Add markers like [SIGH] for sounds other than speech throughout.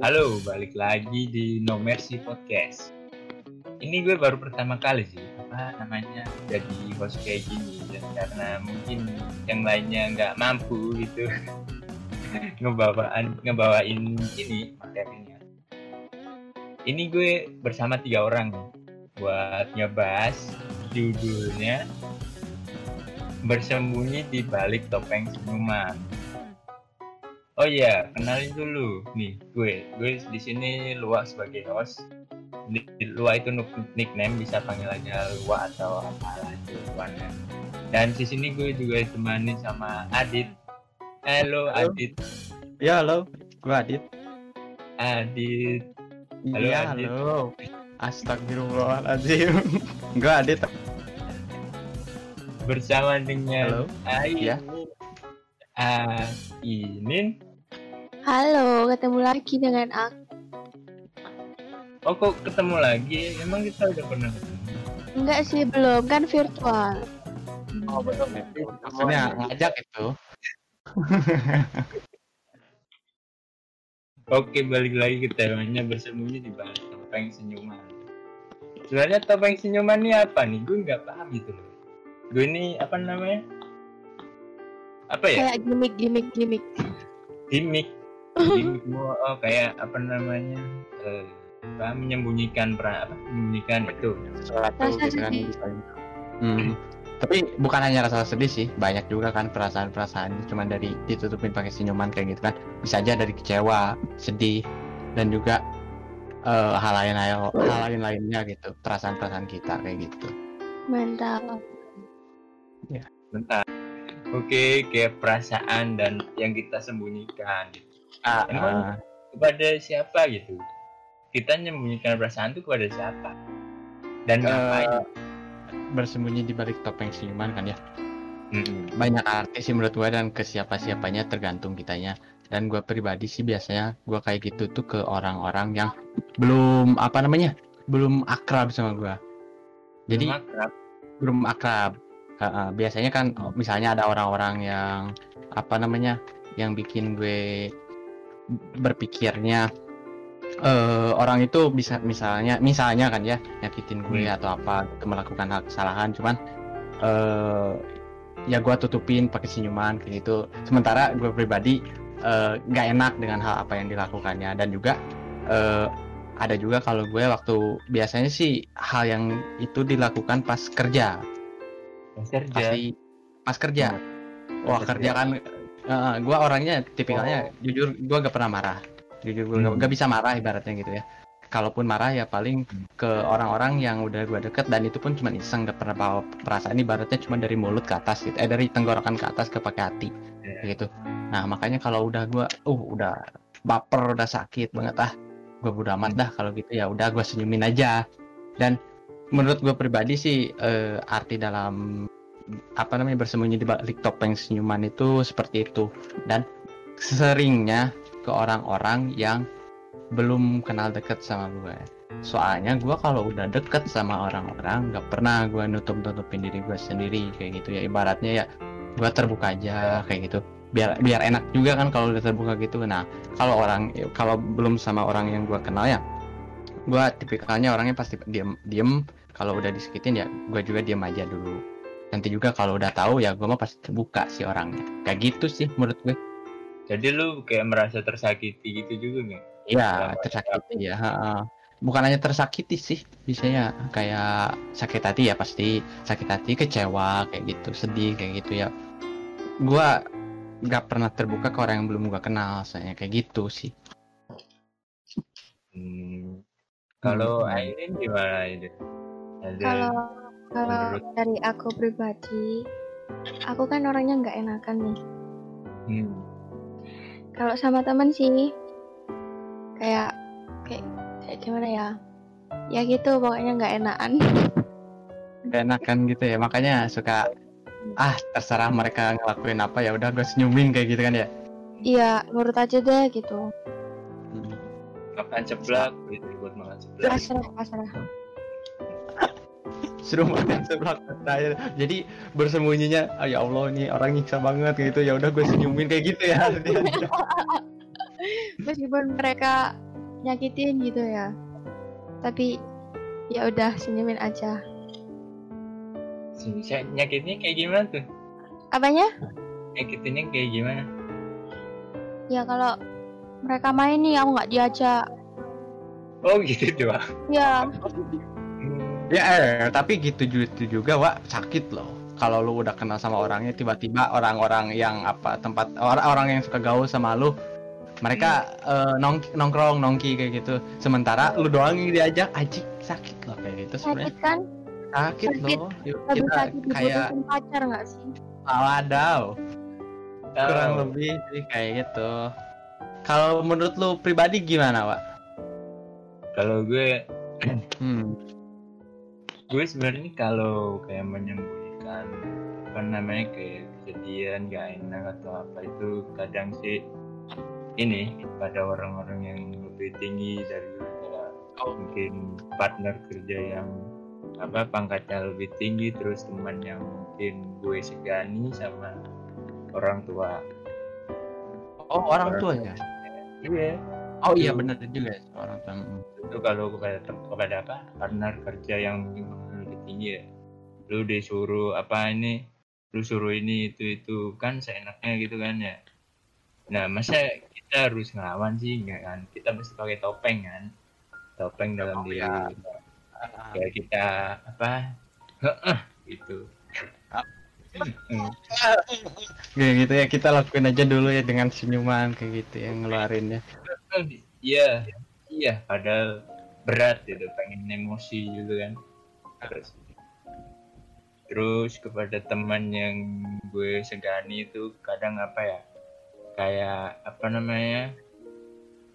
Halo, balik lagi di No Mercy Podcast. Ini gue baru pertama kali sih, apa namanya, jadi host kayak gini. Dan karena mungkin yang lainnya nggak mampu gitu [LAUGHS] ngebawaan ngebawain ini materinya. Ini gue bersama tiga orang buat ngebahas judulnya bersembunyi di balik topeng senyuman. Oh iya, kenalin dulu nih gue. Gue di sini Luak sebagai host. Di, Luak itu nickname bisa panggil aja Luak atau apalah itu Luaknya. Dan di sini gue juga ditemani sama Adit. Halo, Halo. Adit. Ya halo, gua Adit. Adit. Halo, Iya Adit. halo. Astagfirullahaladzim. [LAUGHS] gua Adit. Bersama dengan Halo. Ayu. Iya. Ainin. Halo, ketemu lagi dengan aku. Oh kok ketemu lagi? Emang kita udah pernah ketemu? Enggak sih, belum. Kan virtual. Oh belum ya. Maksudnya ngajak itu. [LAUGHS] Oke, balik lagi ke temanya bersembunyi di balik topeng senyuman. Sebenarnya topeng senyuman ini apa nih? Gue nggak paham gitu loh. Gue ini apa namanya? Apa ya? Kayak gimmick, gimmick, gimmick. Gimik. Oh, [LAUGHS] oh, kayak apa namanya? Eh, apa, menyembunyikan pra, apa? Menyembunyikan itu. Sesuatu Rasa gitu kan. sedih. Hmm. Tapi bukan hanya rasa sedih sih, banyak juga kan perasaan-perasaan cuman dari ditutupin pakai senyuman kayak gitu kan. Bisa aja dari kecewa, sedih, dan juga eh, hal lain hal lain lainnya gitu, perasaan-perasaan kita kayak gitu. Mantap. Bentar. Oke, kayak perasaan dan yang kita sembunyikan. gitu. Ah, Emang ah. kepada siapa gitu? Kita menyembunyikan perasaan itu kepada siapa? Dan ngapain? bersembunyi di balik topeng senyuman kan ya. Mm-mm. banyak arti sih menurut gue dan ke siapa siapanya tergantung kitanya dan gue pribadi sih biasanya gue kayak gitu tuh ke orang-orang yang belum apa namanya belum akrab sama gue jadi Akrab. belum akrab Ha-ha, biasanya kan oh, misalnya ada orang-orang yang apa namanya yang bikin gue berpikirnya eh orang itu bisa misalnya misalnya kan ya nyakitin gue Hmm. atau apa gitu, melakukan hal kesalahan cuman eh ya gue tutupin pakai senyuman kayak gitu. Sementara gue pribadi eh, nggak enak dengan hal apa yang dilakukannya. Dan juga eh, ada juga kalau gue waktu biasanya sih hal yang itu dilakukan pas kerja. Pas kerja. pasti pas kerja. Wah Pas kerja. kan eh, gue orangnya tipikalnya jujur gue gak pernah marah. Jujur gue Hmm. gak bisa marah ibaratnya gitu ya. Kalaupun marah ya paling ke orang-orang yang udah gue deket dan itu pun cuma iseng gak pernah bawa perasaan ibaratnya cuma dari mulut ke atas gitu eh dari tenggorokan ke atas ke pakai hati Iya. gitu. Nah makanya kalau udah gue uh udah baper udah sakit banget ah gue udah amat dah kalau gitu ya udah gue senyumin aja. Dan menurut gue pribadi sih eh, arti dalam apa namanya bersembunyi di balik topeng senyuman itu seperti itu. Dan seringnya ke orang-orang yang belum kenal deket sama gue. Soalnya gue kalau udah deket sama orang-orang nggak pernah gue nutup nutupin diri gue sendiri kayak gitu ya. Ibaratnya ya gue terbuka aja kayak gitu. Biar biar enak juga kan kalau udah terbuka gitu. Nah kalau orang kalau belum sama orang yang gue kenal ya gue tipikalnya orangnya pasti diem diem. Kalau udah disekitin ya gue juga diem aja dulu nanti juga kalau udah tahu ya gue mah pasti terbuka sih orangnya kayak gitu sih menurut gue Jadi lu kayak merasa tersakiti gitu juga nggak? Iya, tersakiti ya. Bukan hanya tersakiti sih, biasanya kayak sakit hati ya pasti sakit hati, kecewa kayak gitu, sedih kayak gitu ya. Gua nggak pernah terbuka ke orang yang belum gua kenal, saya kayak gitu sih. Hmm. Kalau Hmm. Airin gimana? Ada Kalau kalau menurut- dari aku pribadi, aku kan orangnya nggak enakan nih. Hmm. Kalau sama temen sih, kayak kayak kayak gimana ya? Ya gitu, pokoknya nggak enakan. Gak enakan gitu ya, makanya suka ah terserah mereka ngelakuin apa ya udah gue senyumin kayak gitu kan ya. Iya, nurut aja deh gitu. Hmm. makan ceblak gitu buat makan ceblak. Pasrah, pasrah. Suruh makan seblak saya jadi bersembunyinya ah, ya Allah ini orang nyiksa banget gitu. Ya udah gue senyumin kayak gitu ya. [LAUGHS] Meskipun mereka nyakitin gitu ya. Tapi ya udah senyumin aja. Saya nyakitnya kayak gimana tuh? apanya? Nyakitinnya kayak gimana? ya kalau mereka main nih aku nggak diajak. Oh gitu doang. ya [LAUGHS] Ya, eh, tapi gitu gitu juga, Wak, sakit loh. Kalau lu udah kenal sama orangnya, tiba-tiba orang-orang yang apa tempat orang-orang yang suka gaul sama lu, mereka eh, nong- nongkrong nongki kayak gitu. Sementara lu doang yang diajak, ajik sakit loh kayak gitu sebenarnya. sakit kan Sakit, sakit. loh. Yuk, lebih kita sakit kayak pacar nggak sih wadaw, kurang Oh, lebih sih kayak gitu. Kalau menurut lu pribadi gimana, Wak? Kalau gue Hmm. Gue sebenarnya kalau kayak menyembunyikan apa namanya kayak kejadian gak enak atau apa itu kadang sih ini pada orang-orang yang lebih tinggi dari Oh. mungkin partner kerja yang apa pangkatnya lebih tinggi terus teman yang mungkin gue segani sama orang tua Oh, orang tuanya. iya Oh iya benar juga orang tua. Itu kalau kepada kepada apa partner kerja yang mungkin lebih tinggi ya lu disuruh apa ini? Lu suruh ini itu itu. Kan seenaknya gitu kan ya. Nah masa kita harus ngelawan sih enggak kan? Kita mesti pakai topeng kan? Topeng dalam Oh, diri ya. kayak kita apa? Gitu. Kayak gitu ya kita lakuin aja dulu ya dengan senyuman kayak gitu ya ngeluarinnya. iya iya padahal berat gitu pengen emosi gitu kan terus terus kepada teman yang gue segani itu kadang apa ya kayak apa namanya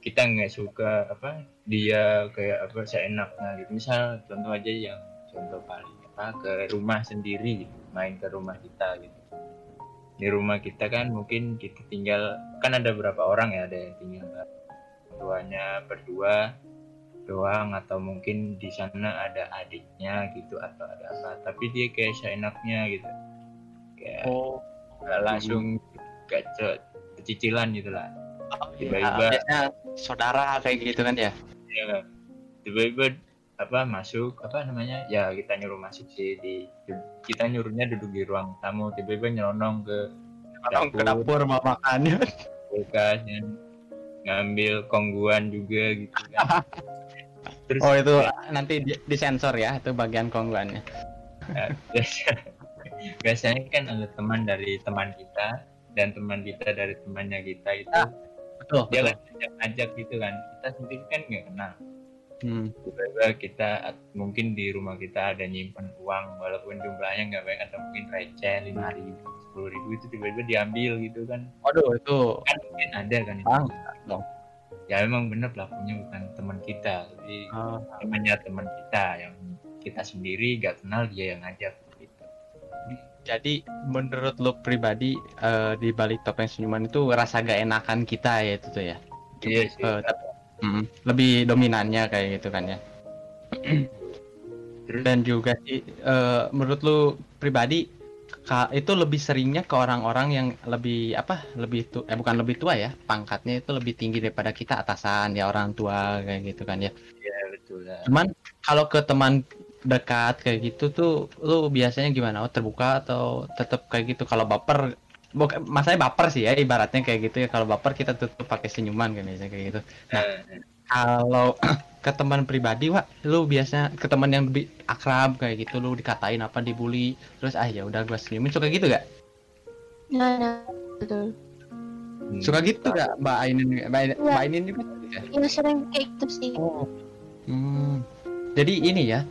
kita nggak suka apa dia kayak apa seenaknya gitu. Misal contoh aja yang contoh paling apa ke rumah sendiri gitu main ke rumah kita gitu. Di rumah kita kan mungkin kita tinggal kan ada berapa orang ya ada yang tinggal tuanya berdua doang atau mungkin di sana ada adiknya gitu atau ada apa. Tapi dia kayak seenaknya gitu. Kayak Oh, nggak langsung gak cicilan gitu lah. Ya, Tiba-tiba- biasanya saudara kayak gitu kan ya. ya tiba-tiba apa masuk apa namanya ya kita nyuruh masuk sih di kita nyuruhnya duduk di ruang tamu. Tiba-tiba nyelonong ke Orang ke dapur. mau makan. kulkas yang ngambil kongguan juga gitu kan [LAUGHS] terus Oh itu nanti di- disensor ya itu bagian kongguannya. Biasa, [LAUGHS] biasanya kan ada teman dari teman kita dan teman kita dari temannya kita itu Ah, Betul. dia betul. kan ajak-ajak gitu kan kita sendiri kan nggak kenal Hmm. tiba-tiba kita mungkin di rumah kita ada nyimpen uang walaupun jumlahnya nggak banyak atau mungkin receh lima ribu sepuluh ribu itu tiba-tiba diambil gitu kan Waduh itu kan mungkin ada kan itu. Dong. Ya memang bener pelakunya bukan teman kita Oh, temannya teman kita yang kita sendiri nggak kenal dia yang ngajak gitu. jadi menurut lo pribadi eh, di balik topeng senyuman itu rasa gak enakan kita ya itu tuh ya. iya sih Eh, tapi- Mm, lebih dominannya kayak gitu kan ya. [CLEARS THROAT] Terus Dan juga sih eh, menurut lu pribadi itu lebih seringnya ke orang-orang yang lebih apa lebih tu eh bukan lebih tua ya pangkatnya itu lebih tinggi daripada kita atasan ya orang tua kayak gitu kan ya. Ya betul lah. cuman kalau ke teman dekat kayak gitu tuh lu biasanya gimana? Oh terbuka atau tetap kayak gitu? Kalau baper bukan masalahnya baper sih ya ibaratnya kayak gitu ya. Kalau baper kita tutup pakai senyuman kan biasanya kayak gitu. Nah, Eh, kalau [CLEARS THROAT] ke teman pribadi, Wak, lu biasa ke teman yang lebih akrab kayak gitu, lu dikatain apa dibully, terus ah ya udah gua senyumin suka gitu gak? nah, nah betul hmm. Suka gitu gak Mbak Ainin Mbak, Ainin- Iya. Mbak Ainin juga? ya? ya sering kayak gitu sih Oh. Hmm. Jadi ini ya.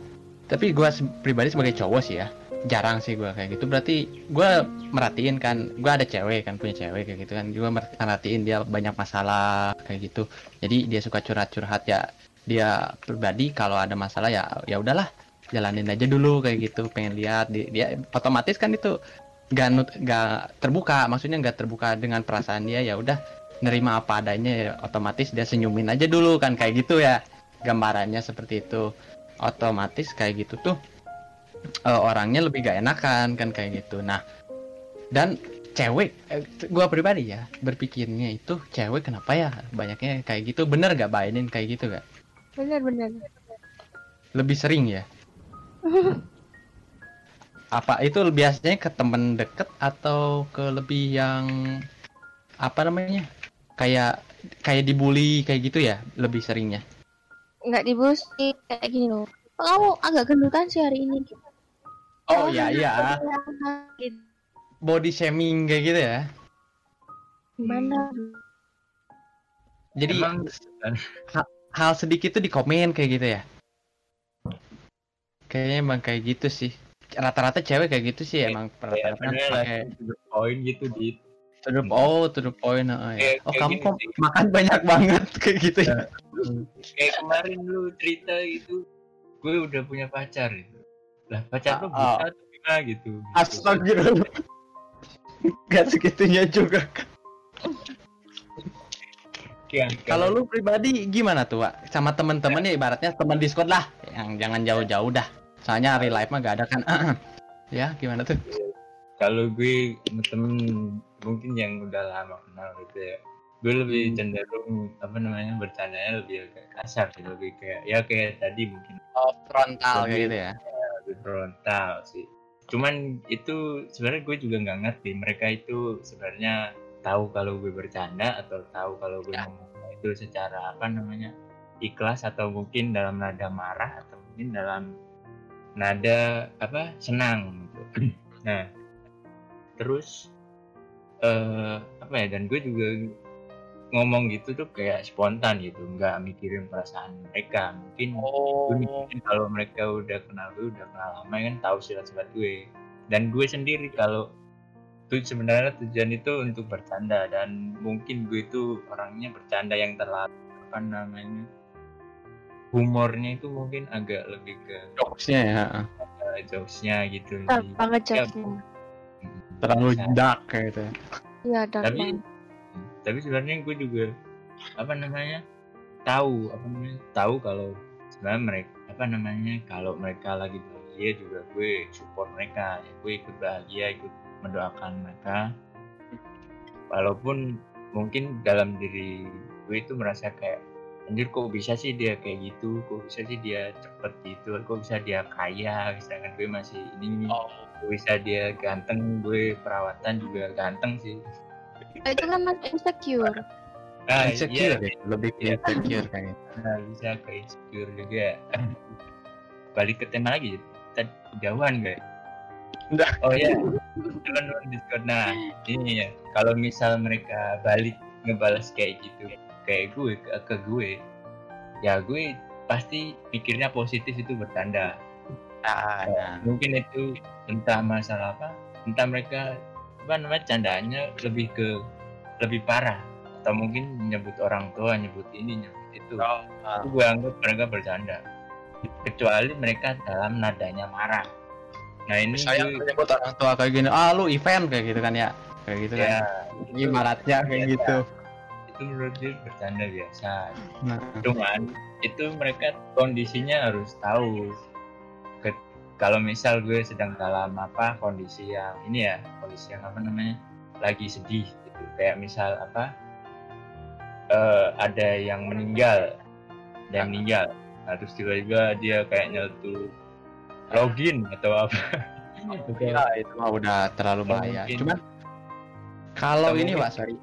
Tapi gua pribadi sebagai cowok sih ya, jarang sih gua kayak gitu. Berarti gua merhatiin kan, gua ada cewek kan punya cewek kayak gitu kan. Gua mer- merhatiin dia banyak masalah kayak gitu. Jadi dia suka curhat-curhat ya. Dia pribadi kalau ada masalah ya ya udahlah jalanin aja dulu kayak gitu. Pengen lihat dia, dia otomatis kan itu gak, gak terbuka. Maksudnya gak terbuka dengan perasaan dia ya udah nerima apa adanya ya otomatis dia senyumin aja dulu kan kayak gitu ya gambarannya seperti itu otomatis kayak gitu tuh eh, orangnya lebih gak enakan kan kayak gitu. Nah dan cewek eh, gua pribadi ya berpikirnya itu cewek kenapa ya? Banyaknya kayak gitu. Bener gak bainin kayak gitu gak? Bener-bener lebih sering ya? [LAUGHS] Apa itu biasanya ke temen deket atau ke lebih yang apa namanya? Kayak kayak dibully kayak gitu ya lebih seringnya? Nggak dibully kayak gini loh. "Oh, kamu agak gendutan sih hari ini? gitu. Oh ya iya Gitu. body shaming kayak gitu ya? Gimana jadi Emang hal sedikit tuh di komen kayak gitu ya? Kayaknya emang kayak gitu sih. Rata-rata cewek kayak gitu sih emang kayak rata-rata bener pakai lah, to the point gitu di to the oh to the point ya. Kayak- oh kayak kamu gini kok sih. makan banyak banget [LAUGHS] kayak gitu ya? Kayak kemarin lu cerita gitu gue udah punya pacar gitu lah pacar lu Ah, buta atau gimana gitu Astagfirullah. Gak segitunya juga. Kalau lu pribadi gimana tuh, Wak? Sama temen-temen ya ibaratnya teman Discord lah, yang jangan jauh-jauh dah. Soalnya real life mah gak ada kan. [CLEARS THROAT] ya, gimana tuh? kalau gue sama temen mungkin yang udah lama kenal gitu ya gue lebih Hmm. cenderung apa namanya bercandanya lebih agak kasar sih lebih kayak ya kayak tadi mungkin Oh, frontal kayak gitu ya. Frontal sih cuman itu sebenarnya gue juga nggak ngerti mereka itu sebenarnya tahu kalau gue bercanda atau tahu kalau gue Ya. ngomong itu secara apa namanya ikhlas atau mungkin dalam nada marah atau mungkin dalam nada apa senang gitu. [CLEARS THROAT] nah terus eh apa ya dan gue juga ngomong gitu tuh kayak spontan gitu nggak mikirin perasaan mereka mungkin Oh. gue mikirin kalau mereka udah kenal gue udah kenal lama kan tahu sifat-sifat gue dan gue sendiri kalau tuh sebenarnya tujuan itu untuk bercanda dan mungkin gue itu orangnya bercanda yang terlalu apa namanya humornya itu mungkin agak lebih ke Jokesnya ya. uh, jokesnya gitu ngejokesnya. Mm, Terlalu dark kayak gitu ya. Iya, dan tapi tapi sebenarnya gue juga apa namanya tahu apa namanya tahu kalau sebenarnya mereka apa namanya kalau mereka lagi bahagia juga gue support mereka ya gue ikut bahagia ikut mendoakan mereka. Walaupun mungkin dalam diri gue itu merasa kayak anjir kok bisa sih dia kayak gitu? Kok bisa sih dia cepet gitu? Kok bisa dia kaya? Sedangkan gue masih ini Oh. kok bisa dia ganteng? Gue perawatan juga ganteng sih itu kan masih insecure. Ah, insecure iya, ya, lebih ke insecure kayak gitu. nah, bisa ke insecure juga. [LAUGHS] Balik ke tema lagi, tadi jauhan guys. Udah. Oh ya, jalan Discord. Nah, ini ya, kalau misal mereka balik ngebalas kayak gitu, kayak gue ke, ke gue, ya gue pasti pikirnya positif itu bertanda. Nah, nah. Mungkin itu entah masalah apa, entah mereka apa namanya candaannya lebih ke lebih parah atau mungkin nyebut orang tua, nyebut ini, nyebut itu. Oh, itu gue anggap mereka bercanda kecuali mereka dalam nadanya marah nah ini Saya gue, menyebut orang tua kayak gini, ah lu event kayak gitu kan ya. Kayak gitu ya kan. Ibaratnya kayak Biasa. gitu. itu menurut gue bercanda biasa Nah, cuman itu mereka kondisinya harus tahu kalau misal gue sedang dalam apa kondisi yang ini ya kondisi yang apa namanya lagi sedih gitu kayak misal apa eh, ada yang meninggal ada yang meninggal nah, terus tiba-tiba dia kayak nyeletuk login atau apa ya, itu mah udah terlalu bahaya. Cuman kalau ini Pak sorry.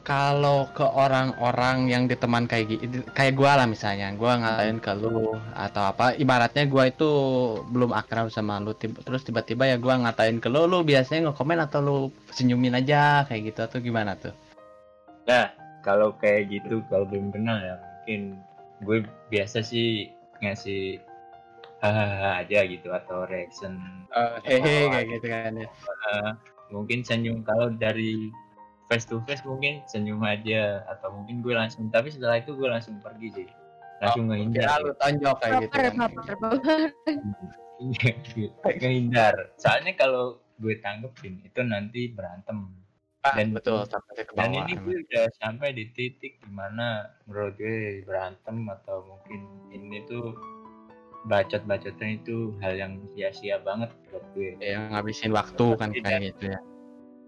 Kalau ke orang-orang yang diteman kayak gitu, kayak gua lah misalnya, gua ngatain ke lu atau apa, ibaratnya gua itu belum akrab sama lu, tib- terus tiba-tiba ya gua ngatain ke lu, lu biasanya nge-komen atau lu senyumin aja kayak gitu atau gimana tuh? Nah, kalau kayak gitu, kalau belum kenal ya, mungkin gue biasa sih ngasih hahaha aja gitu atau reaction. hehe kayak gitu kan ya. Eh, mungkin senyum kalau dari face to face mungkin senyum aja atau mungkin gue langsung tapi setelah itu gue langsung pergi sih langsung Kira ngehindar lu tonjok kayak gitu kan. baper. [LAUGHS] ngehindar soalnya kalau gue tanggepin itu nanti berantem Ah, Dan- betul sampai ke dan bawah. ini gue udah sampai di titik di mana menurut gue berantem atau mungkin ini tuh bacot-bacotnya itu hal yang sia-sia banget buat gue ya ngabisin waktu kan kayak gitu ya.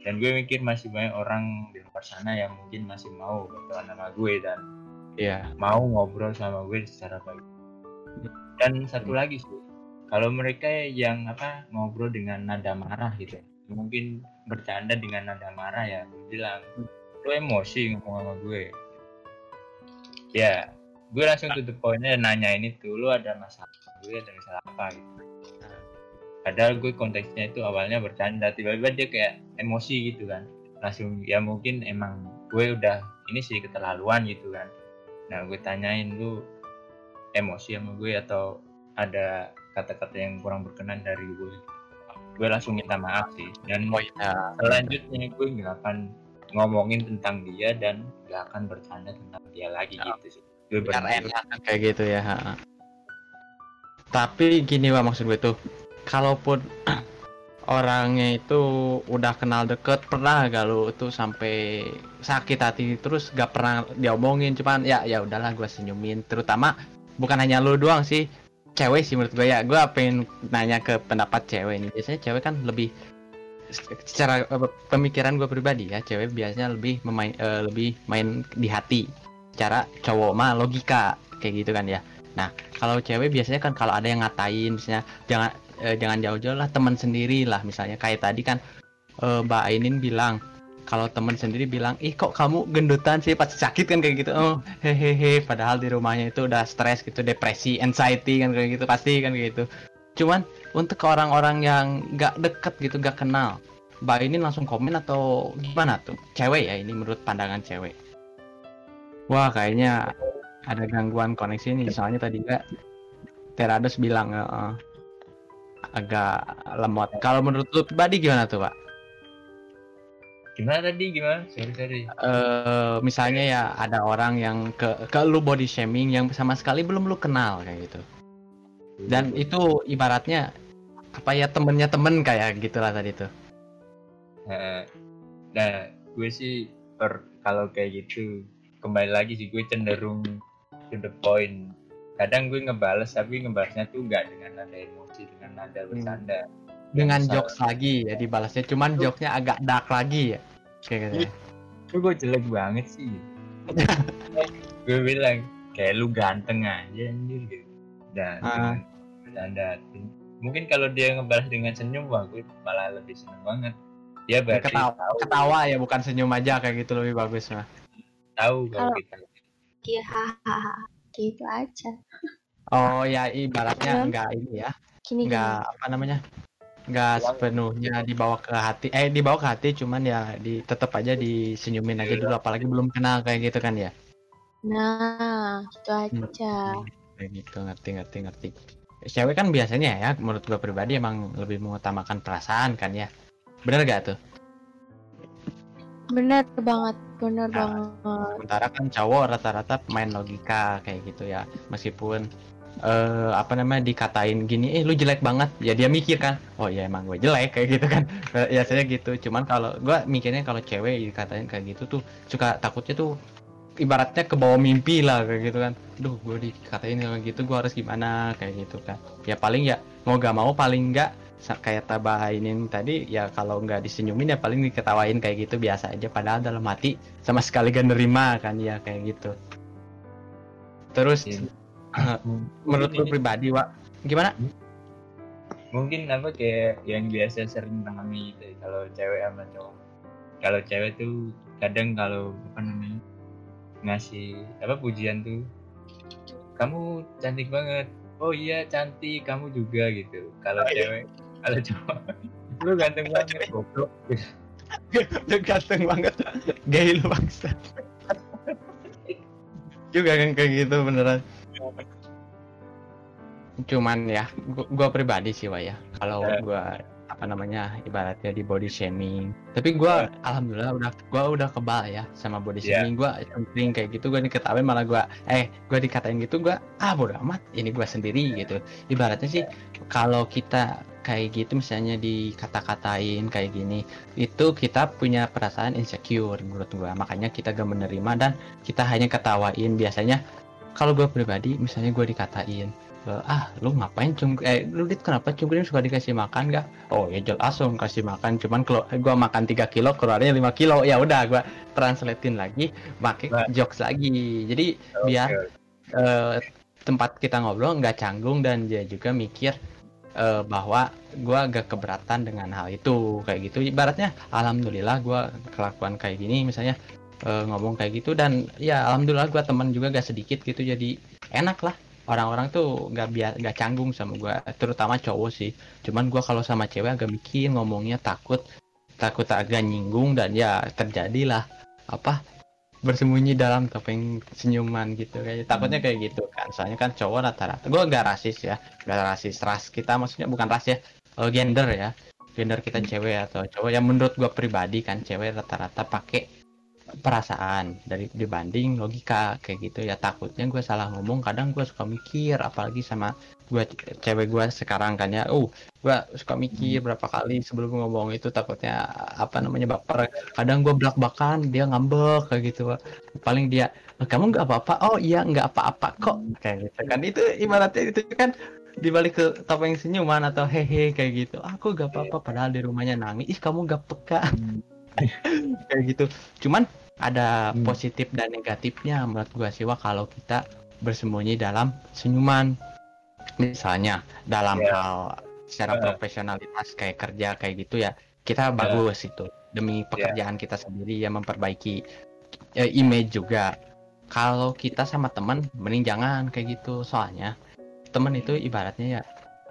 Dan gue mikir masih banyak orang di luar sana yang mungkin masih mau berteman sama gue dan Iya. mau ngobrol sama gue secara baik. Dan satu lagi sih kalau mereka yang apa ngobrol dengan nada marah gitu mungkin bercanda dengan nada marah ya gue bilang lu emosi ngomong sama gue. Ya gue langsung to the pointnya nanya ini tuh lu ada masalah gue ada masalah apa? gitu padahal gue konteksnya itu awalnya bercanda tiba-tiba dia kayak emosi gitu kan langsung ya mungkin emang gue udah ini sih keterlaluan gitu kan nah gue tanyain lu emosi sama gue atau ada kata-kata yang kurang berkenan dari gue gue langsung minta maaf sih dan Oh iya. selanjutnya gue nggak akan ngomongin tentang dia dan nggak akan bercanda tentang dia lagi Ya. gitu sih gue enak kayak gitu ya. ha. Tapi gini Wak maksud gue tuh, kalaupun orangnya itu udah kenal deket, pernah gak lu tuh sampai sakit hati terus gak pernah diomongin, cuman ya ya udahlah gue senyumin. Terutama bukan hanya lu doang sih, cewek sih menurut gue ya. Gue pengen nanya ke pendapat cewek ini. Biasanya cewek kan lebih secara eh, pemikiran gue pribadi ya, cewek biasanya lebih memain eh, lebih main di hati. Cara cowok mah logika kayak gitu kan ya. Nah, kalau cewek biasanya kan kalau ada yang ngatain misalnya jangan eh, jangan jauh-jauh lah teman sendiri lah. Misalnya kayak tadi kan eh, Mbak Ainin bilang kalau teman sendiri bilang ih kok kamu gendutan sih? Pasti sakit kan? Kayak gitu. Oh hehehe padahal di rumahnya itu udah stres gitu depresi anxiety kan kayak gitu. Pasti kan kayak gitu. Cuman untuk orang-orang yang nggak deket gitu nggak kenal Mbak Ainin langsung komen atau gimana tuh? Cewek ya ini menurut pandangan cewek. Wah kayaknya ada gangguan koneksi nih. Soalnya tadi enggak Terados bilang eh, agak lemot. Kalau menurut lu pribadi gimana tuh pak? Gimana tadi? Gimana? Sorry sorry. Eh misalnya ya ada orang yang ke ke lu body shaming yang sama sekali belum lu kenal kayak gitu. Dan itu ibaratnya apa ya temennya temen kayak gitulah tadi tuh. Nah, nah gue sih per kalau kayak gitu kembali lagi sih gue cenderung to the point kadang gue ngebales tapi ngebalasnya tuh nggak dengan nada emosi dengan nada bercanda. Dengan Misal- jokes lagi ya dibalasnya cuman jokesnya agak dark lagi ya kayak gitu ya. Itu gue jelek banget sih? [LAUGHS] Gue bilang kayak lu ganteng aja anjir gitu. Dan Ah. bercanda. Mungkin kalau dia ngebalas dengan senyum wah gue malah lebih seneng banget. Dia berarti ketawa, tahu. ketawa ya bukan senyum aja kayak gitu lebih bagus mah. Tahu kalau Kalau- kita Iya, hahaha. Gitu aja. oh ya ibaratnya Iya. enggak ini ya Gini nggak apa namanya nggak Uang. sepenuhnya dibawa ke hati eh dibawa ke hati cuman ya di tetap aja disenyumin aja dulu apalagi belum kenal kayak gitu kan ya gini. Nah, gitu Hmm. aja. kayak gitu ngerti ngerti ngerti cewek kan biasanya ya menurut gua pribadi emang lebih mengutamakan perasaan kan ya bener gak tuh Bener banget, bener Nah. banget. sementara kan cowok rata-rata pemain logika kayak gitu ya. Meskipun eh apa namanya dikatain gini eh lu jelek banget. Ya dia mikir kan oh ya emang gue jelek kayak gitu kan. [LAUGHS] Biasanya gitu. Cuman kalau gua mikirnya kalau cewek dikatain kayak gitu tuh suka takutnya tuh ibaratnya ke bawah mimpi lah kayak gitu kan. Duh gue dikatain kayak gitu gue harus gimana? Kayak gitu kan. Ya paling ya mau gak mau paling nggak kayak tabainin tadi ya kalau nggak disenyumin ya paling diketawain kayak gitu biasa aja padahal dalam hati sama sekali gak nerima kan ya kayak gitu. Terus Iya. [CLEARS THROAT] menurut lu pribadi Wak gimana? Mungkin apa kayak yang biasa sering mengalami gitu kalau cewek sama cowok. Kalau cewek tuh kadang kalau apa namanya ngasih apa pujian tuh kamu cantik banget. Oh iya cantik kamu juga gitu. Kalau cewek kalau cowok. Lu ganteng banget. goblok. Lu ganteng banget. Gay lu bangsa juga kan kayak gitu beneran. Cuman ya gua, gua pribadi sih Wak ya. Kalau Ya. gua apa namanya ibaratnya di body shaming. Tapi gua alhamdulillah udah gua udah kebal ya sama body Ya. shaming. Gua sering kayak gitu gua diketawain malah gua eh gua dikatain gitu gua ah bodo amat ini gua sendiri gitu. Ibaratnya sih kalau kita kayak gitu misalnya dikata-katain kayak gini itu kita punya perasaan insecure menurut gua. Makanya kita gak menerima dan kita hanya ketawain. Biasanya kalau gue pribadi misalnya gue dikatain "Eh, ah lu ngapain cung eh lu dit kenapa cungkring suka dikasih makan gak oh ya jelas dong kasih makan cuman kalau gua makan 3 kilo keluarnya 5 kilo. Ya udah gua translatein lagi pakai Nah. jokes lagi. Jadi biar eh, tempat kita ngobrol nggak canggung dan dia juga mikir eh, bahwa gua agak keberatan dengan hal itu. Kayak gitu. Ibaratnya alhamdulillah gua kelakuan kayak gini misalnya eh, ngomong kayak gitu dan ya alhamdulillah gua teman juga gak sedikit gitu jadi enak lah orang-orang tuh nggak biar nggak canggung sama gua terutama cowok sih. Cuman gua kalau sama cewek agak mikir ngomongnya takut takut agak nyinggung dan ya terjadilah apa bersembunyi dalam topeng senyuman gitu. Kayak takutnya kayak gitu kan. Soalnya kan cowok rata-rata gue gak rasis ya gak rasis ras kita maksudnya bukan ras ya eh, gender ya. Gender kita cewek atau cowok. Yang menurut gue pribadi kan cewek rata-rata pakai perasaan dari dibanding logika kayak gitu ya. Takutnya gue salah ngomong kadang gue suka mikir apalagi sama gue cewek gue sekarang kan ya. Uh gue suka mikir berapa kali sebelum ngomong itu takutnya apa namanya baper. Kadang gue belak bakan dia ngambek kayak gitu. Paling dia "Eh, kamu nggak apa-apa? Oh iya nggak apa-apa kok. Kayak gitu kan. Itu ibaratnya itu kan dibalik ke topeng senyuman atau hehe kayak gitu. Aku gak apa-apa padahal di rumahnya nangis ih kamu gak peka. [LAUGHS] Kayak gitu. Cuman ada Hmm. positif dan negatifnya menurut gua sih wah kalau kita bersembunyi dalam senyuman. Misalnya dalam Ya. hal secara Eh. profesionalitas kayak kerja kayak gitu ya kita bagus itu demi pekerjaan kita sendiri ya memperbaiki eh, image juga. Kalau kita sama teman mending jangan kayak gitu. Soalnya teman itu ibaratnya ya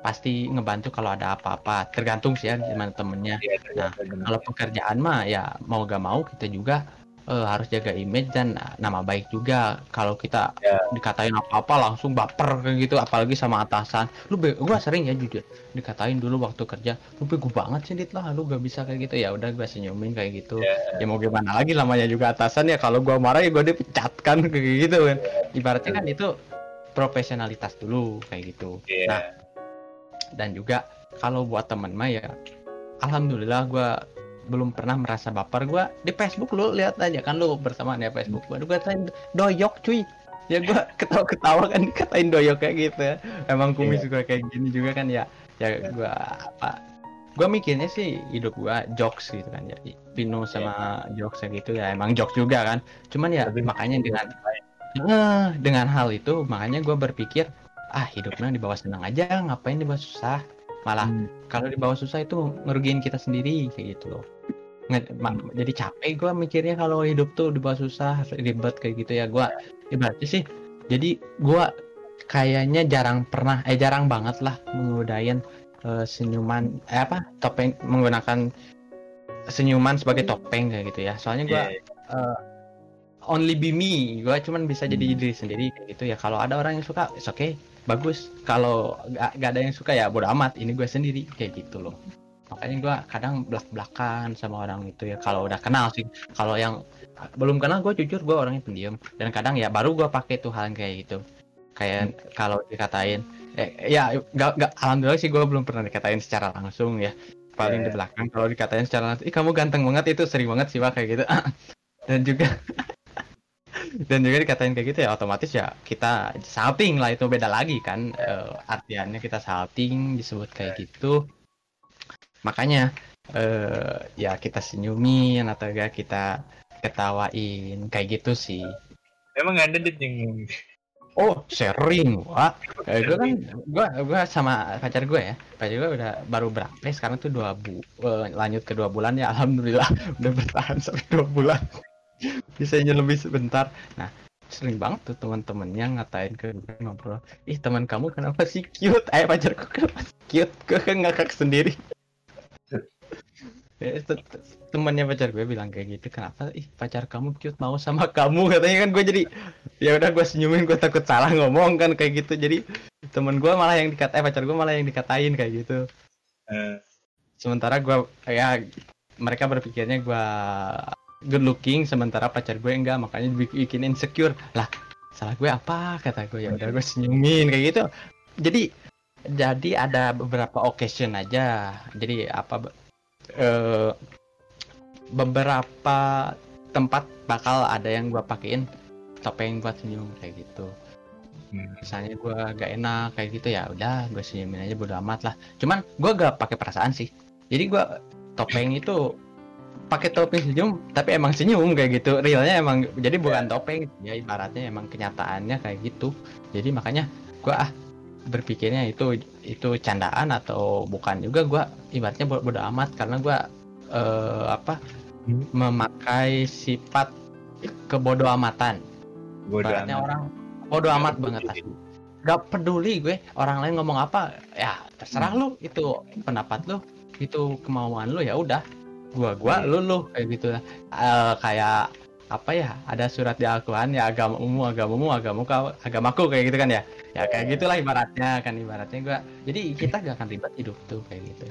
pasti ngebantu kalau ada apa-apa. Tergantung sih ya gimana temennya. Iya, Nah, kalau pekerjaan mah ya mau gak mau kita juga eh, harus jaga image dan eh, nama baik juga. Kalau kita Ya. dikatain apa-apa langsung baper kayak gitu. Apalagi sama atasan. Lu be gua sering ya jujur. Dikatain dulu waktu kerja lu bego banget sih dit. Lah lu gak bisa kayak gitu. Ya udah gua senyumin kayak gitu. Ya. ya mau gimana lagi namanya juga atasan ya. Kalau gua marah ya gua dipecatkan [LAUGHS] kayak gitu kan. Ibaratnya kan itu profesionalitas dulu kayak gitu. Iya. Nah, dan juga kalau buat temen mah ya alhamdulillah gua belum pernah merasa baper gua di Facebook lu lihat aja kan lu bersamaan ya Facebook gua. Gua katain doyok cuy. Ya gua [LAUGHS] ketawa-ketawa kan dikatain doyok kayak gitu. Ya emang kumis juga kayak gini juga kan ya. Ya gua apa gua mikirnya sih hidup gua jokes gitu kan ya. Pino sama jokes kayak gitu ya emang jokes juga kan. Cuman ya Tapi- makanya dengan Eh, dengan hal itu makanya gue berpikir ah hidupnya di bawah senang aja ngapain di bawah susah malah Hmm. kalau di bawah susah itu ngerugiin kita sendiri kayak gitu loh Nge- jadi capek gue mikirnya kalau hidup tuh di bawah susah ribet kayak gitu ya gue ibaratnya sih jadi gue kayaknya jarang pernah eh jarang banget lah menggodain eh, senyuman eh apa topeng menggunakan senyuman sebagai topeng kayak gitu ya soalnya gue Iya. only be me gue cuman bisa jadi Hmm. diri sendiri kayak gitu ya kalau ada orang yang suka it's okay bagus. Kalau gak, gak ada yang suka ya bodo amat. Ini gue sendiri. Kayak gitu loh. Makanya gue kadang belak belakan sama orang itu ya. Kalau udah kenal sih. Kalau yang belum kenal gue jujur gue orangnya pendiam. Dan kadang ya baru gue pakai tuh hal yang kayak gitu. Kayak kalau dikatain eh, ya gak, gak alhamdulillah sih gue belum pernah dikatain secara langsung ya. Paling di Ya. belakang kalau dikatain secara langsung ih kamu ganteng banget itu sering banget sih Wak, kayak gitu. [LAUGHS] Dan juga [LAUGHS] dan juga dikatain kayak gitu ya otomatis ya kita salting lah itu beda lagi kan Eh, artiannya kita salting disebut kayak gitu. Makanya eh ya kita senyumin atau enggak kita ketawain kayak gitu sih. Emang ada dit yang oh sering wah eh, gue kan gue gua sama pacar gue ya. Pacar gue udah baru berapa sekarang tuh dua bu eh, lanjut ke dua bulan ya. Alhamdulillah [LAUGHS] udah bertahan sampai dua bulan [LAUGHS] bisanya lebih sebentar. Nah sering banget tuh teman-temannya ngatain ke gue ngobrol ih teman kamu kenapa sih cute? Eh pacarku kenapa sih cute? Gue kan ngakak sendiri? [LAUGHS] Ya, te- te- temannya pacar gue bilang kayak gitu kenapa? Ih pacar kamu cute mau sama kamu? Katanya kan gue jadi ya udah gue senyumin gue takut salah ngomong kan kayak gitu. Jadi temen gue malah yang dikatain pacar gue malah yang dikatain kayak gitu. Eh, sementara gue ya mereka berpikirnya gue good looking sementara pacar gue enggak makanya bikin insecure. Lah salah gue apa? Kata gue ya udah gue senyumin kayak gitu. Jadi jadi ada beberapa occasion aja. Jadi apa eh, beberapa tempat bakal ada yang gue pakein topeng buat senyum kayak gitu. Hmm. misalnya gue gak enak kayak gitu ya udah gue senyumin aja bodo amat lah. Cuman gue gak pakai perasaan sih. Jadi gue topeng itu pakai topeng senyum tapi emang senyum kayak gitu. Realnya emang jadi bukan topeng ya ibaratnya emang kenyataannya kayak gitu. Jadi makanya gue ah berpikirnya itu itu candaan atau bukan juga gue ibaratnya bodo, bodo amat. Karena gue eh, apa Hmm. memakai sifat kebodoh amatan Bodoh ibaratnya amat. orang bodo Nggak amat banget. Lah gak peduli gue orang lain ngomong apa ya terserah lu itu pendapat lu itu kemauan lu ya udah gua gua lu lu kayak gitu. Lah Eh, kayak apa ya ada surat di Al-Quran ya agamamu agamamu agamaku agamaku kayak gitu kan ya? Ya kayak gitulah ibaratnya kan ibaratnya gua jadi kita gak akan ribet hidup tuh kayak gitu.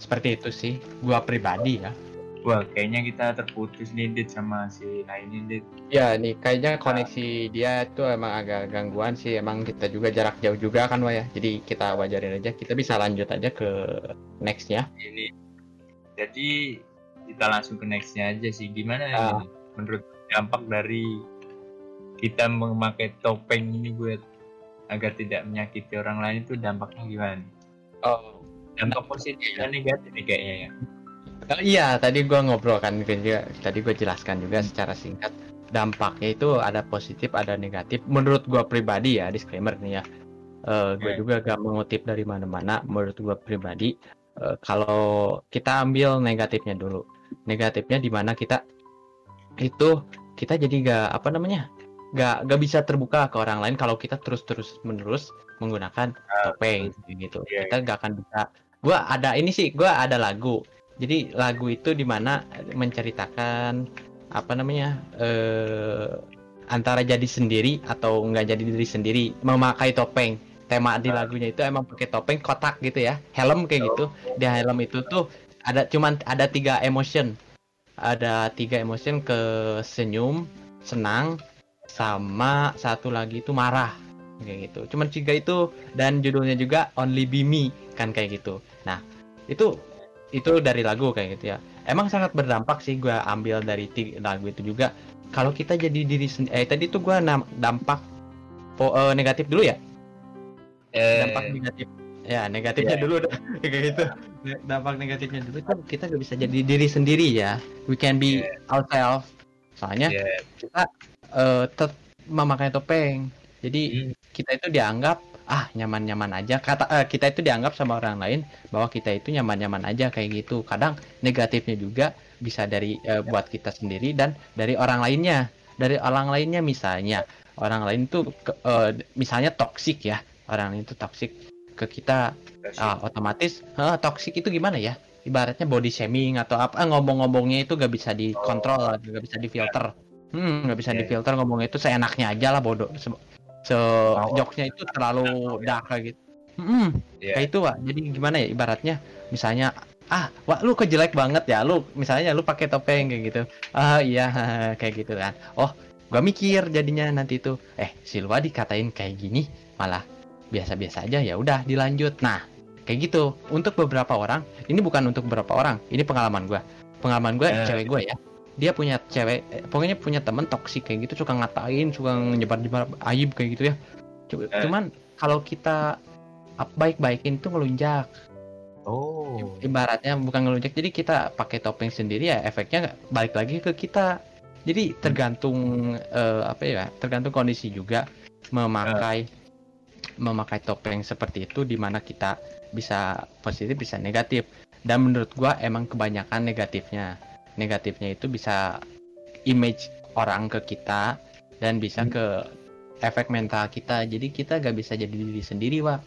Seperti itu sih gua pribadi ya. Wah, kayaknya kita terputus nih Dit sama si lainnya Dit. Ya nih kayaknya koneksi dia tuh emang agak gangguan sih emang kita juga jarak jauh juga kan Wah ya? Jadi kita wajarin aja kita bisa lanjut aja ke nextnya. Ini. Jadi kita langsung ke nextnya aja sih. Gimana ya? Ah. Menurut dampak dari kita memakai topeng ini buat agar tidak menyakiti orang lain itu dampaknya gimana? oh Dampak positif dan negatif nih kayaknya ya. iya tadi gua ngobrol kan juga tadi gue jelaskan juga secara singkat dampaknya itu ada positif ada negatif menurut gua pribadi ya disclaimer nih ya Eh gue juga gak mengutip dari mana-mana menurut gua pribadi eh, kalau kita ambil negatifnya dulu. Negatifnya di mana kita itu kita jadi gak apa namanya gak gak bisa terbuka ke orang lain kalau kita terus terus menerus menggunakan topeng gitu. Iya, kita gak akan bisa. Gua ada ini sih gua ada lagu. Jadi lagu itu di mana menceritakan apa namanya eh antara jadi sendiri atau nggak jadi diri sendiri memakai topeng tema di lagunya itu emang pakai topeng kotak gitu ya. Helm kayak gitu. Di helm itu tuh ada cuman ada tiga emotion. Ada tiga emotion ke senyum senang sama satu lagi itu marah. Kayak gitu. Cuman tiga itu dan judulnya juga Only Be Me kan kayak gitu. Nah itu itu dari lagu kayak gitu ya. Emang sangat berdampak sih gue ambil dari lagu itu juga. Kalau kita jadi diri sendiri eh tadi tuh gue dampak po- eh, negatif dulu ya Eh, dampak negatif. Ya negatifnya Iya. dulu dah [LAUGHS] kayak gitu. Dampak negatifnya dulu. Kan kita gak bisa jadi diri sendiri ya. We can be ourselves. Soalnya Iya. kita eh, tet- memakai topeng. Jadi Hmm. kita itu dianggap ah nyaman-nyaman aja. Kata eh, kita itu dianggap sama orang lain bahwa kita itu nyaman-nyaman aja kayak gitu. Kadang negatifnya juga bisa dari eh, buat kita sendiri dan dari orang lainnya. Dari orang lainnya misalnya. Orang lain tuh eh, misalnya toksik ya orang itu toksik ke kita ah, otomatis eh, toksik itu gimana ya? Ibaratnya body shaming atau apa eh, ngomong-ngomongnya itu gak bisa dikontrol gak bisa difilter. Hmm nggak bisa Iya. difilter ngomongnya itu seenaknya aja lah bodoh. Se, se jokesnya itu terlalu dark kayak gitu. Hmm, Iya. kayak itu Wak. jadi gimana ya ibaratnya misalnya ah wah lu kejelek banget ya? Lu misalnya lu pakai topeng kayak gitu. Ah iya [LAUGHS] kayak gitu kan. Oh gua mikir jadinya nanti itu eh si Lua dikatain kayak gini malah biasa-biasa aja ya udah dilanjut. Nah kayak gitu. Untuk beberapa orang ini bukan untuk beberapa orang ini pengalaman gua. Pengalaman gue Eh. cewek gue ya. Dia punya cewek eh, pokoknya punya temen toksik kayak gitu suka ngatain suka nyebar nyebar aib kayak gitu ya. Eh. cuman kalau kita baik-baikin tuh ngelunjak. Oh. ibaratnya bukan ngelunjak jadi kita pakai topeng sendiri ya efeknya balik lagi ke kita. Jadi tergantung eh, apa ya tergantung kondisi juga memakai memakai topeng seperti itu di mana kita bisa positif bisa negatif. Dan menurut gua emang kebanyakan negatifnya. Negatifnya itu bisa image orang ke kita dan bisa Hmm. ke efek mental kita. Jadi kita gak bisa jadi diri sendiri wah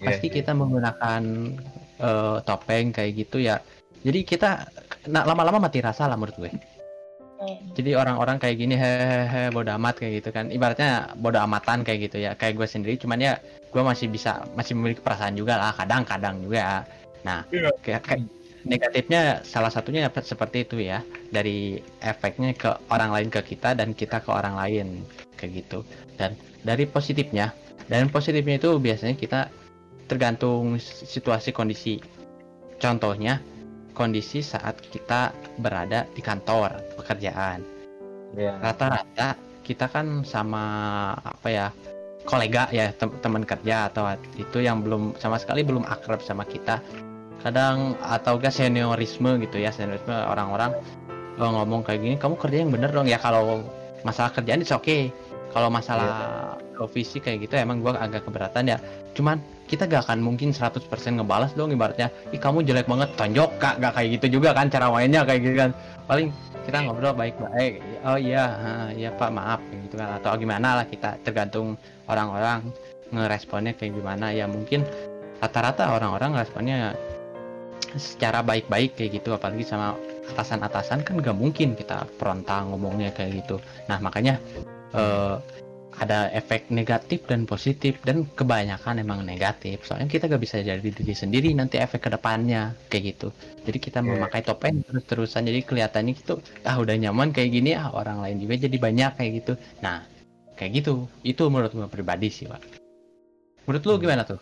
Iya, pasti iya. kita menggunakan eh, topeng kayak gitu ya. Jadi kita nah, lama-lama mati rasa lah menurut gue jadi orang-orang kayak gini hehehe bodo amat kayak gitu kan. Ibaratnya bodo amatan kayak gitu ya. Kayak gue sendiri cuman ya gue masih bisa masih memiliki perasaan juga lah kadang-kadang juga nah Iya. kayak, kayak negatifnya salah satunya dapat seperti itu ya. Dari efeknya ke orang lain ke kita dan kita ke orang lain kayak gitu. Dan dari positifnya dan positifnya itu biasanya kita tergantung situasi kondisi. Contohnya kondisi saat kita berada di kantor pekerjaan. Iya. rata-rata kita kan sama apa ya kolega ya tem- teman kerja atau itu yang belum sama sekali belum akrab sama kita. Kadang atau gak seniorisme gitu ya seniorisme orang-orang eh, ngomong kayak gini kamu kerja yang bener dong ya kalau masalah kerjaan itu oke kalau masalah visi kayak gitu emang gua agak keberatan ya. Cuman kita gak akan mungkin 100% ngebalas dong ibaratnya. Ih kamu jelek banget tonjok kak. Gak kayak gitu juga kan cara mainnya kayak gitu kan. Paling kita ngobrol baik-baik. Oh iya iya pak maaf gitu kan. Atau gimana lah kita tergantung orang-orang ngeresponnya kayak gimana. Ya mungkin rata-rata orang-orang responnya secara baik-baik kayak gitu. Apalagi sama atasan-atasan kan gak mungkin kita frontal ngomongnya kayak gitu. Nah makanya eh, ada efek negatif dan positif dan kebanyakan emang negatif. Soalnya kita gak bisa jadi diri sendiri nanti efek ke depannya kayak gitu. Jadi kita Iya. memakai topeng terus-terusan jadi kelihatannya gitu ah udah nyaman kayak gini ah orang lain juga jadi banyak kayak gitu. Nah kayak gitu. Itu menurut gue pribadi sih pak. Menurut lu gimana tuh?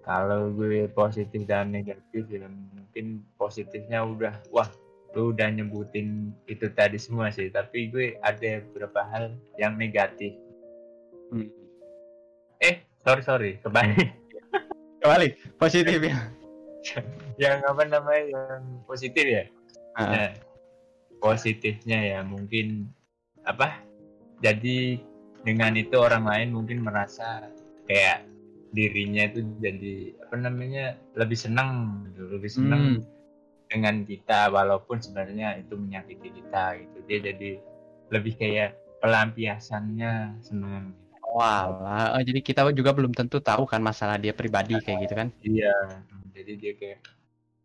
Kalau gue positif dan negatif ya mungkin positifnya udah wah lu udah nyebutin itu tadi semua sih tapi gue ada beberapa hal yang negatif. Hmm. Eh sorry sorry kebalik. [LAUGHS] kembali positif ya [LAUGHS] yang apa namanya yang positif ya? Ah. Nah, positifnya ya mungkin apa? Jadi dengan itu orang lain mungkin merasa kayak dirinya itu jadi apa namanya lebih senang gitu, lebih senang Hmm. Dengan kita walaupun sebenarnya itu menyakiti kita gitu. Dia jadi lebih kayak pelampiasannya senang. Wah, oh, jadi kita juga belum tentu tahu kan masalah dia pribadi kayak gitu kan? Iya, jadi dia kayak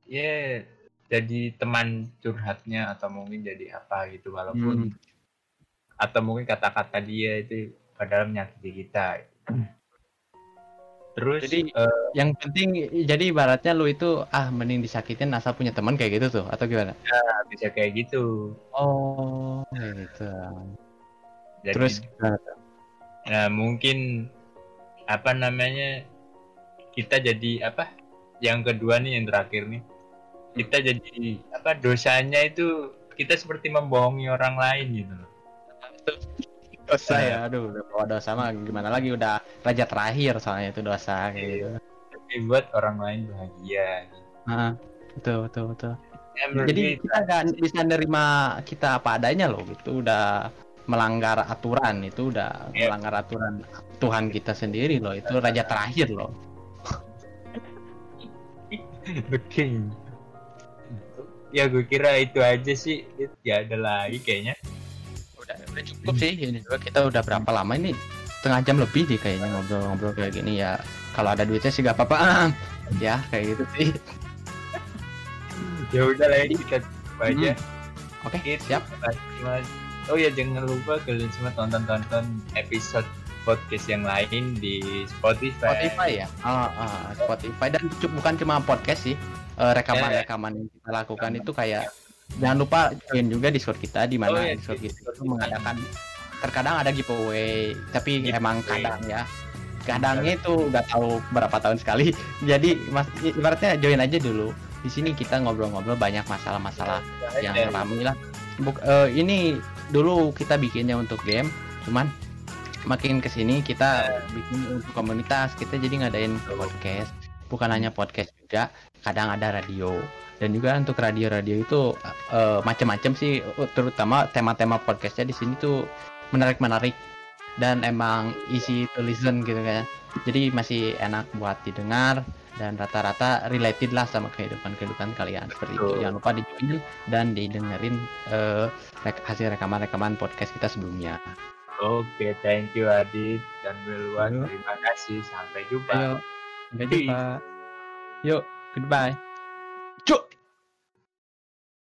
ya jadi teman curhatnya atau mungkin jadi apa gitu walaupun Hmm. atau mungkin kata-kata dia itu padahal menyakiti kita. Terus Jadi- eh, Yang penting jadi ibaratnya lu itu ah mending disakitin asal punya teman kayak gitu tuh atau gimana? bisa kayak gitu. Oh, gitu. Jadi, Terus nah, mungkin apa namanya kita jadi apa? Yang kedua nih yang terakhir nih kita jadi apa dosanya itu kita seperti membohongi orang lain gitu loh. Dosa ya, aduh udah bawa dosa mah gimana lagi udah raja terakhir soalnya itu dosa kayak gitu. Tapi buat orang lain bahagia. Gitu. Nah, betul betul betul. Ya, Jadi kita nggak bisa nerima kita apa adanya loh, itu udah melanggar aturan, itu udah Iya. melanggar aturan Tuhan kita sendiri loh, itu raja terakhir loh. [LAUGHS] Beking. Ya gue kira itu aja sih. Ya ada lagi kayaknya. Udah, cukup sih ini juga kita udah berapa lama ini setengah jam lebih deh kayaknya ngobrol-ngobrol kayak gini ya. Kalau ada duitnya sih gak apa-apa. [LAUGHS] ya kayak gitu sih. Ya udah lah ya, kita coba aja. Oke, Gitu. siap. Oh ya jangan lupa kalian semua tonton-tonton episode podcast yang lain di Spotify. Spotify ya. Ah, ah, Spotify dan bukan cuma podcast sih. Eh, rekaman-rekaman yang kita lakukan itu kayak jangan lupa join juga Discord kita di Oh, mana iya, Discord kita itu mengadakan terkadang ada giveaway, tapi Giveaway. emang kadang ya. Kadangnya itu udah tahu berapa tahun sekali. [LAUGHS] Jadi mas ibaratnya join aja dulu. Di sini kita ngobrol-ngobrol banyak masalah-masalah yang ramai lah. Buk, eh, ini dulu kita bikinnya untuk game, cuman makin ke sini kita bikin untuk komunitas. Kita jadi ngadain podcast, bukan hanya podcast juga, kadang ada radio. Dan juga untuk radio-radio itu eh, macam-macam sih, terutama tema-tema podcastnya di sini tuh menarik-menarik dan emang easy to listen gitu kan. Jadi masih enak buat didengar dan rata-rata related lah sama kehidupan-kehidupan kalian seperti itu. Jangan lupa dijoin dan didengerin rek- hasil rekaman-rekaman podcast kita sebelumnya. Oke, thank you Adit dan Wilwan. Terima kasih. Sampai jumpa. Ayo, sampai jumpa. Yuk, goodbye. Cuk.